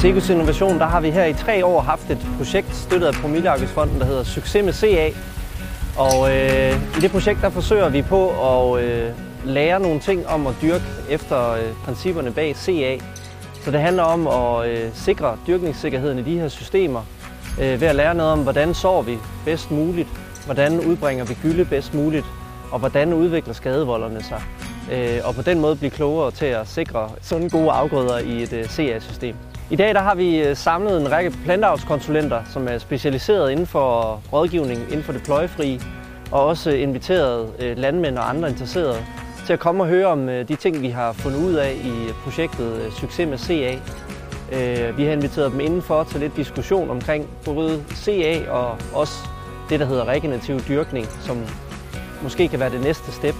Sigus Innovation, der har vi her i tre år haft et projekt støttet af Promilleafgiftsfonden, der hedder Succes med CA. Og øh, i det projekt, der forsøger vi på at øh, lære nogle ting om at dyrke efter øh, principperne bag CA. Så det handler om at øh, sikre dyrkningssikkerheden i de her systemer, øh, ved at lære noget om, hvordan sår vi bedst muligt, hvordan udbringer vi gylde bedst muligt, og hvordan udvikler skadevolderne sig. Øh, og på den måde blive klogere til at sikre sådan gode afgrøder i et øh, CA-system. I dag der har vi øh, samlet en række planteavlskonsulenter, som er specialiseret inden for rådgivning inden for det pløjefrie, og også inviteret øh, landmænd og andre interesserede til at komme og høre om øh, de ting, vi har fundet ud af i projektet øh, Succes med CA. Øh, vi har inviteret dem indenfor til lidt diskussion omkring både CA og også det, der hedder regenerativ dyrkning, som måske kan være det næste step.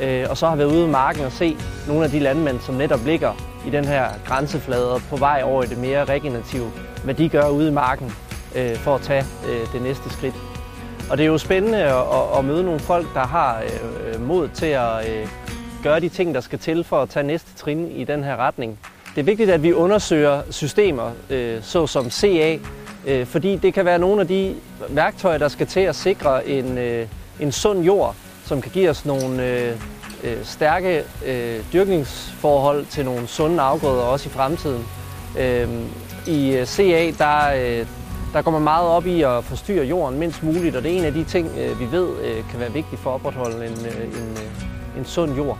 Øh, og så har vi været ude i marken og se nogle af de landmænd, som netop ligger i den her grænseflade og på vej over i det mere regenerative, hvad de gør ude i marken øh, for at tage øh, det næste skridt. Og det er jo spændende at, at, at møde nogle folk, der har øh, mod til at øh, gøre de ting, der skal til for at tage næste trin i den her retning. Det er vigtigt, at vi undersøger systemer øh, såsom CA, øh, fordi det kan være nogle af de værktøjer, der skal til at sikre en, øh, en sund jord, som kan give os nogle øh, øh, stærke øh, dyrkningsforhold til nogle sunde afgrøder også i fremtiden. Øhm, øh, I CA der, øh, der går man meget op i at forstyrre jorden mindst muligt, og det er en af de ting, øh, vi ved øh, kan være vigtigt for at opretholde en, øh, en, øh, en sund jord.